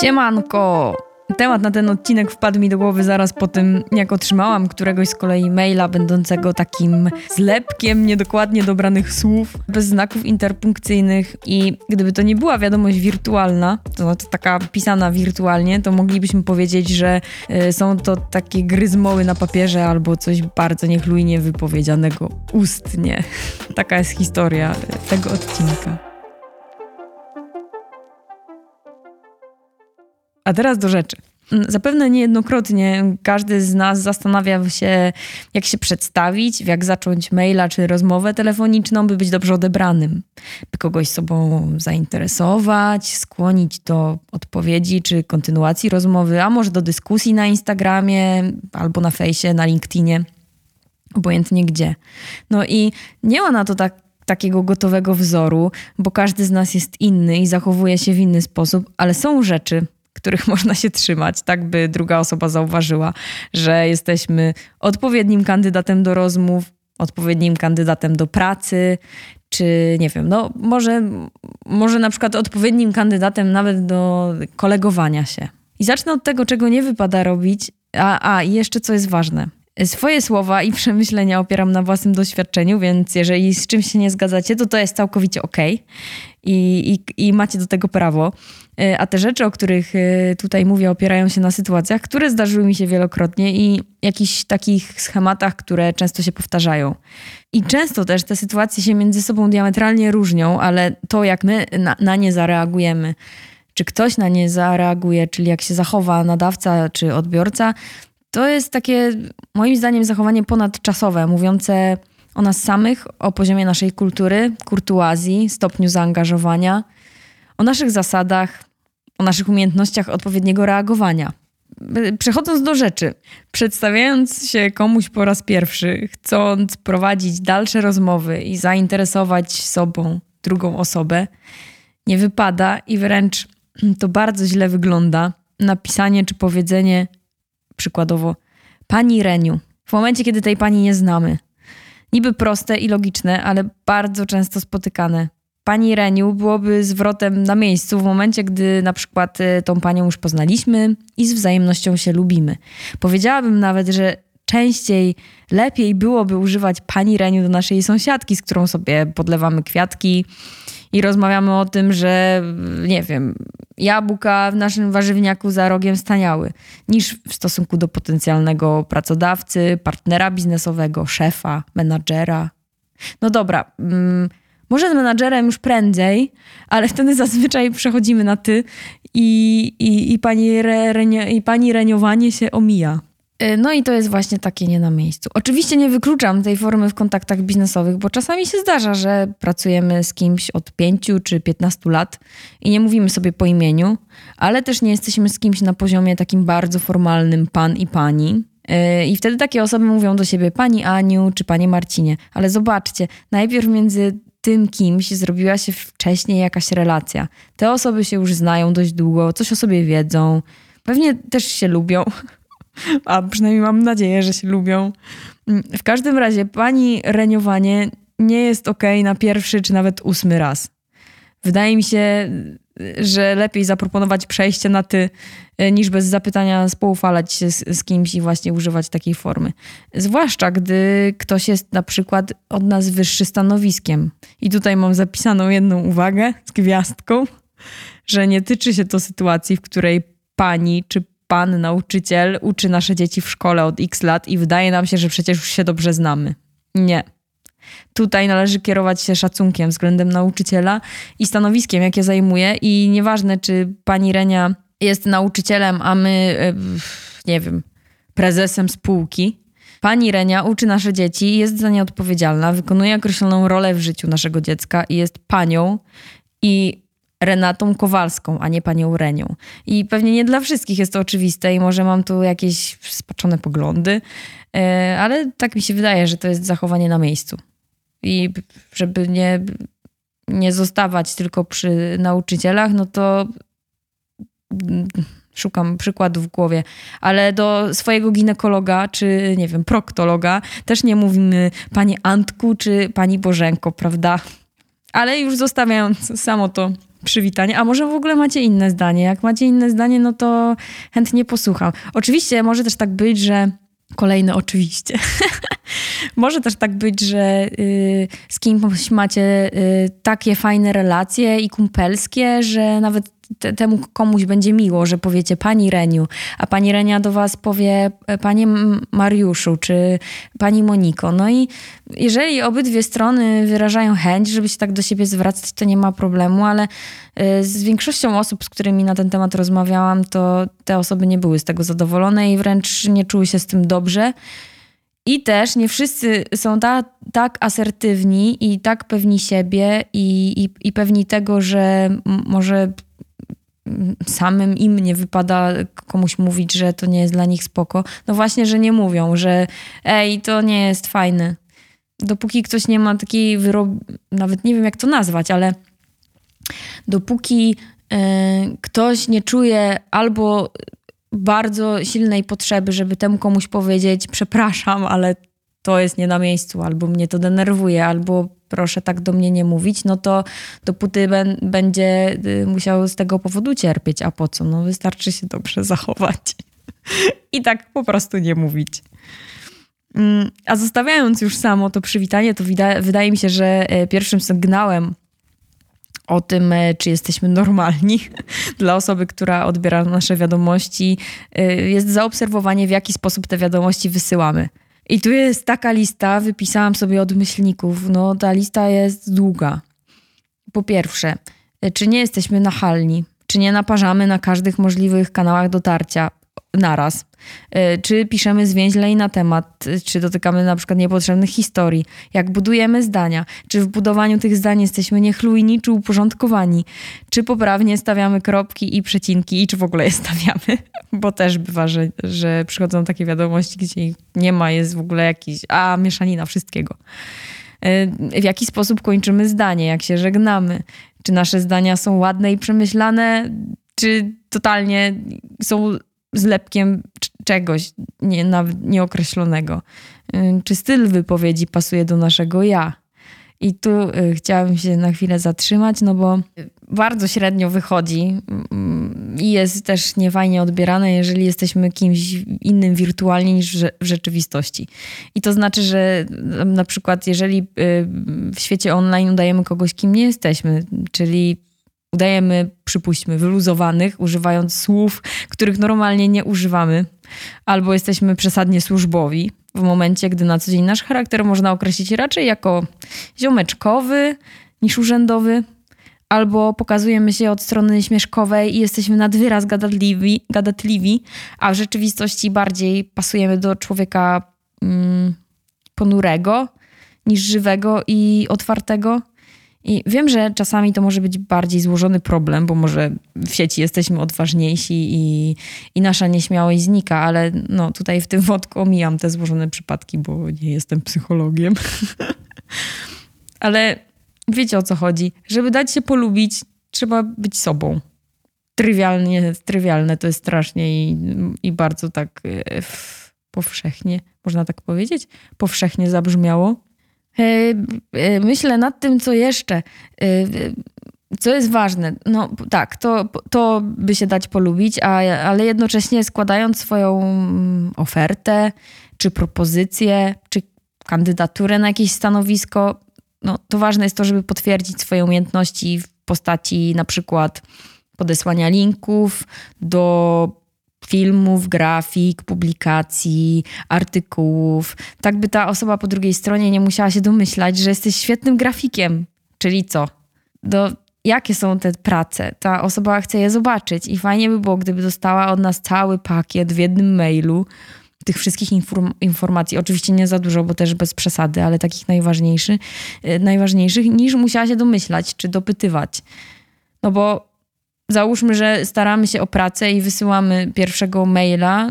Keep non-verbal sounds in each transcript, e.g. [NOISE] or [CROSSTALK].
Siemanko! Temat na ten odcinek wpadł mi do głowy zaraz po tym, jak otrzymałam któregoś z kolei maila będącego takim zlepkiem niedokładnie dobranych słów, bez znaków interpunkcyjnych i gdyby to nie była wiadomość wirtualna, to, to taka pisana wirtualnie, to moglibyśmy powiedzieć, że y, są to takie gryzmoły na papierze albo coś bardzo niechlujnie wypowiedzianego ustnie. [LAUGHS] Taka jest historia tego odcinka. A teraz do rzeczy. Mm, zapewne niejednokrotnie każdy z nas zastanawia się, jak się przedstawić, jak zacząć maila czy rozmowę telefoniczną, by być dobrze odebranym, by kogoś sobą zainteresować, skłonić do odpowiedzi czy kontynuacji rozmowy, a może do dyskusji na Instagramie albo na fejsie, na LinkedInie, obojętnie gdzie. No i nie ma na to tak takiego gotowego wzoru, bo każdy z nas jest inny i zachowuje się w inny sposób, ale są rzeczy, których [LAUGHS] można się trzymać, tak by druga osoba zauważyła, że jesteśmy odpowiednim kandydatem do rozmów, odpowiednim kandydatem do pracy, czy nie wiem, no może, może na przykład odpowiednim kandydatem nawet do kolegowania się. I zacznę od tego, czego nie wypada robić. A, a jeszcze co jest ważne. Swoje słowa i [LAUGHS] przemyślenia opieram na własnym doświadczeniu, więc jeżeli z czymś się nie zgadzacie, to to jest całkowicie ok i, i, i macie do tego prawo. E, a te rzeczy, o których e, tutaj mówię, opierają się na sytuacjach, które zdarzyły mi się wielokrotnie i jakichś takich schematach, które często się powtarzają. I często też te sytuacje się między sobą diametralnie różnią, ale to, jak my na, na nie zareagujemy, czy ktoś na nie zareaguje, czyli jak się zachowa nadawca czy odbiorca, to jest takie, moim zdaniem, zachowanie ponadczasowe, mówiące o nas samych, o poziomie naszej kultury, kurtuazji, stopniu zaangażowania, o naszych zasadach, o naszych umiejętnościach odpowiedniego reagowania. Przechodząc do rzeczy, przedstawiając się komuś po raz pierwszy, chcąc prowadzić dalsze rozmowy i zainteresować sobą drugą osobę, nie wypada i wręcz to bardzo źle wygląda napisanie czy powiedzenie przykładowo Pani Reniu, w momencie, kiedy tej pani nie znamy. Niby proste i logiczne, ale bardzo często spotykane. Pani Reniu byłoby zwrotem na miejscu w momencie, gdy na przykład y, tą panią już poznaliśmy i z wzajemnością się lubimy. Powiedziałabym nawet, że częściej, lepiej byłoby używać pani Reniu do naszej sąsiadki, z którą sobie podlewamy kwiatki i rozmawiamy o tym, że nie wiem, jabłka w naszym warzywniaku za rogiem staniały, niż w stosunku do potencjalnego pracodawcy, partnera biznesowego, szefa, menadżera. No dobra, mm, może z menadżerem już prędzej, ale wtedy zazwyczaj przechodzimy na ty i, i, i, pani, re, i pani reniowanie się omija. Y, no i to jest właśnie takie nie na miejscu. Oczywiście nie wykluczam tej formy w kontaktach biznesowych, bo czasami się zdarza, że pracujemy z kimś od 5 czy 15 lat i nie mówimy sobie po imieniu, ale też nie jesteśmy z kimś na poziomie takim bardzo formalnym pan i pani. Y, I wtedy takie osoby mówią do siebie pani Aniu czy panie Marcinie. Ale zobaczcie, najpierw między tym kimś zrobiła się wcześniej jakaś relacja. Te osoby się już znają dość długo, coś o sobie wiedzą, pewnie też się lubią. A przynajmniej mam nadzieję, że się lubią. W każdym razie pani reniowanie nie jest ok na pierwszy czy nawet ósmy raz. Wydaje mi się, że lepiej zaproponować przejście na ty, e, niż bez zapytania spoufalać się z, z, kimś i właśnie używać takiej formy. Zwłaszcza gdy ktoś jest na przykład od nas wyższy stanowiskiem. I tutaj mam zapisaną jedną uwagę z gwiazdką, że nie tyczy się to sytuacji, w której pani czy pan nauczyciel uczy nasze dzieci w szkole od x lat i wydaje nam się, że przecież już się dobrze znamy. Nie. Tutaj należy kierować się szacunkiem względem nauczyciela i stanowiskiem, jakie zajmuje. I nieważne, czy pani Renia jest nauczycielem, a my, e, nie wiem, prezesem spółki. Pani Renia uczy nasze dzieci, jest za nie odpowiedzialna, wykonuje określoną rolę w życiu naszego dziecka i jest panią. I Renatą Kowalską, a nie panią Renią. I pewnie nie dla wszystkich jest to oczywiste i może mam tu jakieś spaczone poglądy, e, ale tak mi się wydaje, że to jest zachowanie na miejscu. I żeby nie, nie zostawać tylko przy nauczycielach, no to szukam przykładów w głowie, ale do swojego ginekologa czy nie wiem, proktologa też nie mówimy pani Antku czy pani Bożenko, prawda? Ale już zostawiając samo to przywitanie. A może w ogóle macie inne zdanie? Jak macie inne zdanie, no to chętnie posłucham. Oczywiście może też tak być, że kolejne oczywiście. [LAUGHS] może też tak być, że y, z kimś macie y, takie fajne relacje i kumpelskie, że nawet te, temu komuś będzie miło, że powiecie pani Reniu, a pani Renia do was powie panie Mariuszu czy pani Moniko. No i jeżeli obydwie strony wyrażają chęć, żeby się tak do siebie zwracać, to nie ma problemu, ale e, z większością osób, z którymi na ten temat rozmawiałam, to te osoby nie były z tego zadowolone i wręcz nie czuły się z tym dobrze. I też nie wszyscy są ta, tak asertywni i tak pewni siebie i, i, i pewni tego, że może samym im nie wypada komuś mówić, że to nie jest dla nich spoko. No właśnie, że nie mówią, że ej, to nie jest fajne. Dopóki ktoś nie ma takiej wyrob... nawet nie wiem jak to nazwać, ale dopóki y, ktoś nie czuje albo bardzo silnej potrzeby, żeby temu komuś powiedzieć przepraszam, ale to jest nie na miejscu, albo mnie to denerwuje, albo proszę tak do mnie nie mówić, no to dopóty ben, będzie y, musiał z tego powodu cierpieć. A po co? No wystarczy się dobrze [LAUGHS] zachować i tak po prostu nie mówić. Mm, a zostawiając już samo to przywitanie, to wydaje mi się, że e, pierwszym sygnałem o tym, e, czy jesteśmy normalni [LAUGHS] dla osoby, która odbiera nasze wiadomości, e, jest zaobserwowanie, w jaki sposób te wiadomości wysyłamy. I tu jest taka lista, wypisałam sobie od myślników. No, ta lista jest długa. Po pierwsze, czy nie jesteśmy nachalni? Czy nie naparzamy na każdych możliwych kanałach dotarcia naraz? E, czy piszemy zwięźlej na temat, czy dotykamy na przykład niepotrzebnych historii, jak budujemy zdania, czy w budowaniu tych zdań jesteśmy niechlujni, czy uporządkowani, czy poprawnie stawiamy kropki i przecinki, i czy w ogóle je stawiamy, [LAUGHS] bo też bywa, że, że przychodzą takie wiadomości, gdzie nie ma, jest w ogóle jakiś, a mieszanina wszystkiego. E, w jaki sposób kończymy zdanie, jak się żegnamy, czy nasze zdania są ładne i przemyślane, czy totalnie są zlepkiem czegoś nie, nieokreślonego. Y, czy styl wypowiedzi pasuje do naszego ja? I tu y, chciałabym się na chwilę zatrzymać, no bo bardzo średnio wychodzi mm, i jest też niefajnie odbierane, jeżeli jesteśmy kimś innym wirtualnie niż w rzeczywistości. I to znaczy, że na przykład jeżeli y, w świecie online udajemy kogoś, kim nie jesteśmy, czyli udajemy, przypuśćmy, wyluzowanych, używając słów, których normalnie nie używamy, albo jesteśmy przesadnie służbowi, w momencie, gdy na co dzień nasz charakter można określić raczej jako ziomeczkowy niż urzędowy, albo pokazujemy się od strony śmieszkowej i jesteśmy nad wyraz gadatliwi, gadatliwi a w rzeczywistości bardziej pasujemy do człowieka mm, ponurego niż żywego i otwartego. I wiem, że czasami to może być bardziej złożony problem, bo może w sieci jesteśmy odważniejsi i, i nasza nieśmiałość znika, ale no, tutaj w tym wątku omijam te złożone przypadki, bo nie jestem psychologiem. [LAUGHS] ale wiecie o co chodzi. Żeby dać się polubić, trzeba być sobą. Trywialnie, trywialne to jest strasznie i, i bardzo tak e, powszechnie, można tak powiedzieć, powszechnie zabrzmiało. E, e, myślę nad tym, co jeszcze. E, co jest ważne? No tak, to, to by się dać polubić, a, ale jednocześnie składając swoją mm, ofertę, czy propozycję, czy kandydaturę na jakieś stanowisko, no, to ważne jest to, żeby potwierdzić swoje umiejętności w postaci na przykład podesłania linków do filmów, grafik, publikacji, artykułów, tak by ta osoba po drugiej stronie nie musiała się domyślać, że jesteś świetnym grafikiem. Czyli co? Do, jakie są te prace? Ta osoba chce je zobaczyć i fajnie by było, gdyby dostała od nas cały pakiet w jednym mailu tych wszystkich inform informacji. Oczywiście nie za dużo, bo też bez przesady, ale takich najważniejszych, y, najważniejszych niż musiała się domyślać czy dopytywać. No bo załóżmy, że staramy się o pracę i wysyłamy pierwszego maila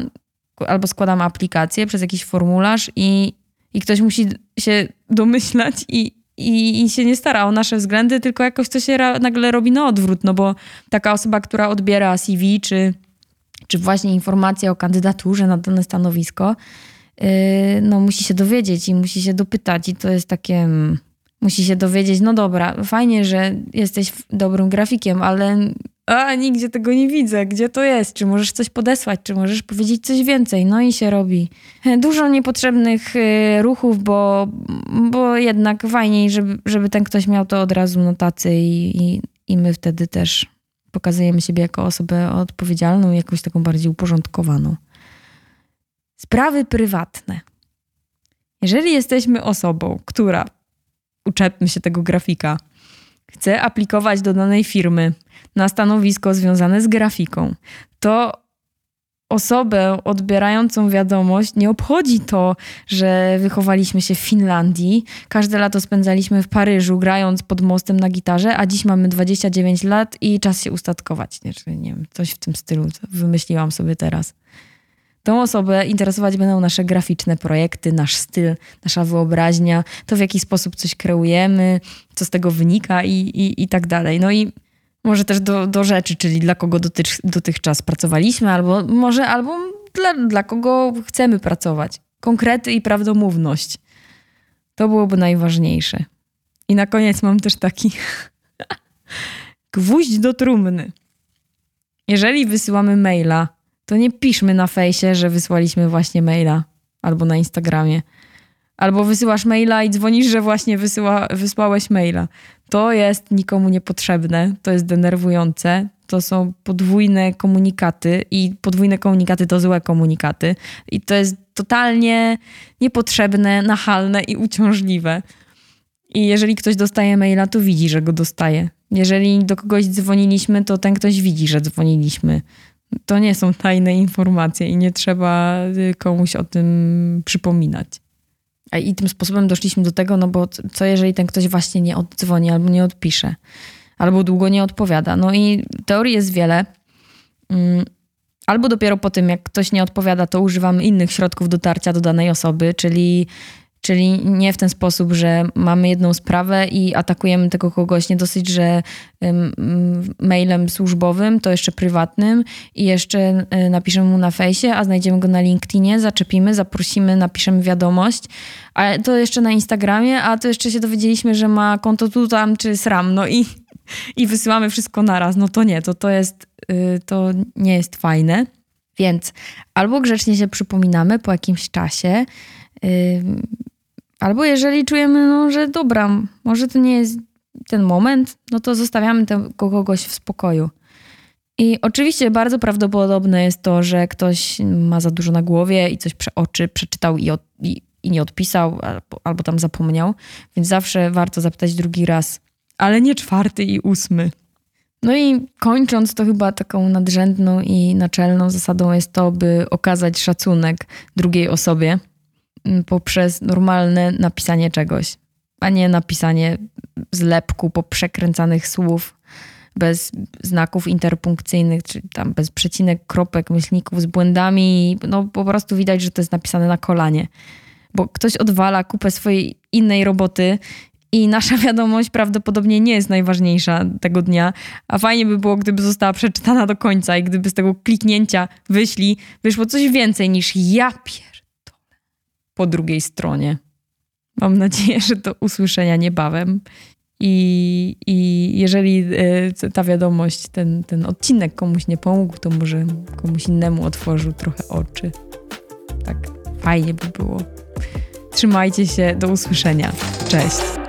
albo składamy aplikację przez jakiś formularz i, i ktoś musi się domyślać i, i, i się nie stara o nasze względy, tylko jakoś to się nagle robi na odwrót, no bo taka osoba, która odbiera CV czy, czy właśnie informacje o kandydaturze na dane stanowisko, yy, no musi się dowiedzieć i musi się dopytać i to jest takie... Mm, Musi się dowiedzieć, no dobra, fajnie, że jesteś dobrym grafikiem, ale a nigdzie tego nie widzę, gdzie to jest, czy możesz coś podesłać, czy możesz powiedzieć coś więcej, no i się robi. Dużo niepotrzebnych y, ruchów, bo, bo jednak fajniej, żeby, żeby ten ktoś miał to od razu na i, i, i my wtedy też pokazujemy siebie jako osobę odpowiedzialną, jakąś taką bardziej uporządkowaną. Sprawy prywatne. Jeżeli jesteśmy osobą, która, uczepmy się tego grafika, chce aplikować do danej firmy na stanowisko związane z grafiką, to osobę odbierającą wiadomość nie obchodzi to, że wychowaliśmy się w Finlandii, każde lato spędzaliśmy w Paryżu grając pod mostem na gitarze, a dziś mamy 29 lat i czas się ustatkować. Nie, nie wiem, coś w tym stylu wymyśliłam sobie teraz. Tą osobę interesować będą nasze graficzne projekty, nasz styl, nasza wyobraźnia, to w jaki sposób coś kreujemy, co z tego wynika i, i, i tak dalej. No i może też do, do rzeczy, czyli dla kogo dotycz, dotychczas pracowaliśmy, albo może albo dla, dla kogo chcemy pracować. Konkrety i prawdomówność. To byłoby najważniejsze. I na koniec mam też taki [LAUGHS] gwóźdź do trumny. Jeżeli wysyłamy maila, to nie piszmy na fejsie, że wysłaliśmy właśnie maila albo na Instagramie. Albo wysyłasz maila i dzwonisz, że właśnie wysyła, wysłałeś maila. To jest nikomu niepotrzebne, to jest denerwujące. To są podwójne komunikaty i podwójne komunikaty to złe komunikaty. I to jest totalnie niepotrzebne, nachalne i uciążliwe. I jeżeli ktoś dostaje maila, to widzi, że go dostaje. Jeżeli do kogoś dzwoniliśmy, to ten ktoś widzi, że dzwoniliśmy. To nie są tajne informacje i nie trzeba y, komuś o tym przypominać. I tym sposobem doszliśmy do tego, no bo co jeżeli ten ktoś właśnie nie oddzwoni albo nie odpisze, albo długo nie odpowiada. No i teorii jest wiele. Mm, albo dopiero po tym, jak ktoś nie odpowiada, to używamy innych środków dotarcia do danej osoby, czyli Czyli nie w ten sposób, że mamy jedną sprawę i atakujemy tego kogoś. Nie dosyć, że mailem służbowym, to jeszcze prywatnym i jeszcze y, napiszemy mu na fejsie, a znajdziemy go na LinkedInie, zaczepimy, zaprosimy, napiszemy wiadomość. A to jeszcze na Instagramie, a to jeszcze się dowiedzieliśmy, że ma konto tu, tam czy sram. No i, [LAUGHS] i wysyłamy wszystko naraz. No to nie, to, to, jest, y, to nie jest fajne. Więc albo grzecznie się przypominamy po jakimś czasie, Albo jeżeli czujemy, no, że dobra, może to nie jest ten moment, no to zostawiamy tego kogoś w spokoju. I oczywiście bardzo prawdopodobne jest to, że ktoś ma za dużo na głowie i coś przeoczy, przeczytał i, od, i, i nie odpisał, albo, albo tam zapomniał. Więc zawsze warto zapytać drugi raz, ale nie czwarty i ósmy. No i kończąc, to chyba taką nadrzędną i naczelną zasadą jest to, by okazać szacunek drugiej osobie poprzez normalne napisanie czegoś, a nie napisanie zlepku poprzekręcanych słów bez znaków interpunkcyjnych, czy tam bez przecinek, kropek, myślników z błędami. No po prostu widać, że to jest napisane na kolanie. Bo ktoś odwala kupę swojej innej roboty i nasza [LAUGHS] wiadomość prawdopodobnie nie jest najważniejsza tego dnia, a fajnie by było, gdyby została przeczytana do końca i gdyby z tego kliknięcia wyszli, wyszło coś więcej niż ja pier po drugiej stronie. Mam nadzieję, że do usłyszenia niebawem. I, i jeżeli e, ta wiadomość, ten, ten odcinek komuś nie pomógł, to może komuś innemu otworzył trochę oczy. Tak, fajnie by było. Trzymajcie się, do usłyszenia. Cześć.